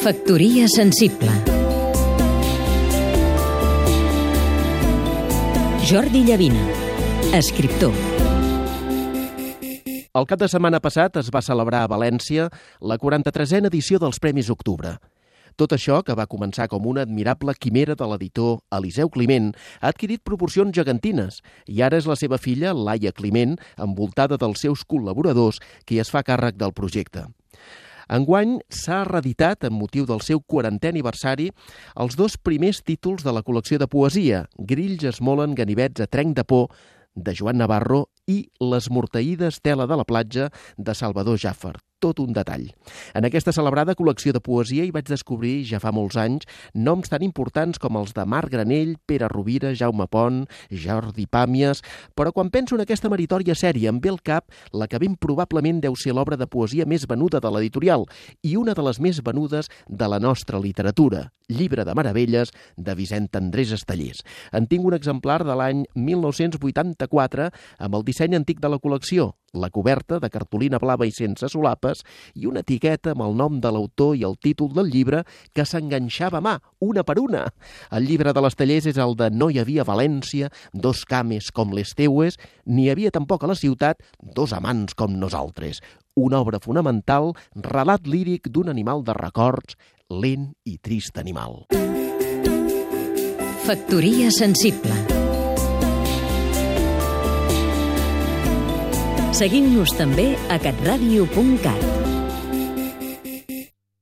Factoria sensible Jordi Llavina, escriptor El cap de setmana passat es va celebrar a València la 43a edició dels Premis Octubre. Tot això, que va començar com una admirable quimera de l'editor Eliseu Climent, ha adquirit proporcions gegantines i ara és la seva filla, Laia Climent, envoltada dels seus col·laboradors, qui es fa càrrec del projecte. Enguany s'ha reeditat, en motiu del seu 40è aniversari, els dos primers títols de la col·lecció de poesia, Grills es molen ganivets a trenc de por, de Joan Navarro i Les mortaïdes tela de la platja de Salvador Jaffer tot un detall. En aquesta celebrada col·lecció de poesia hi vaig descobrir, ja fa molts anys, noms tan importants com els de Marc Granell, Pere Rovira, Jaume Pont, Jordi Pàmies, però quan penso en aquesta meritòria sèrie em ve al cap la que ben probablement deu ser l'obra de poesia més venuda de l'editorial i una de les més venudes de la nostra literatura, Llibre de Meravelles, de Vicent Andrés Estallés. En tinc un exemplar de l'any 1984 amb el disseny antic de la col·lecció, la coberta de cartolina blava i sense solapes i una etiqueta amb el nom de l'autor i el títol del llibre que s'enganxava a mà, una per una. El llibre de les tallers és el de No hi havia València, dos cames com les teues, ni hi havia tampoc a la ciutat dos amants com nosaltres. Una obra fonamental, relat líric d'un animal de records, lent i trist animal. Factoria sensible Seguim-nos també a catradio.cat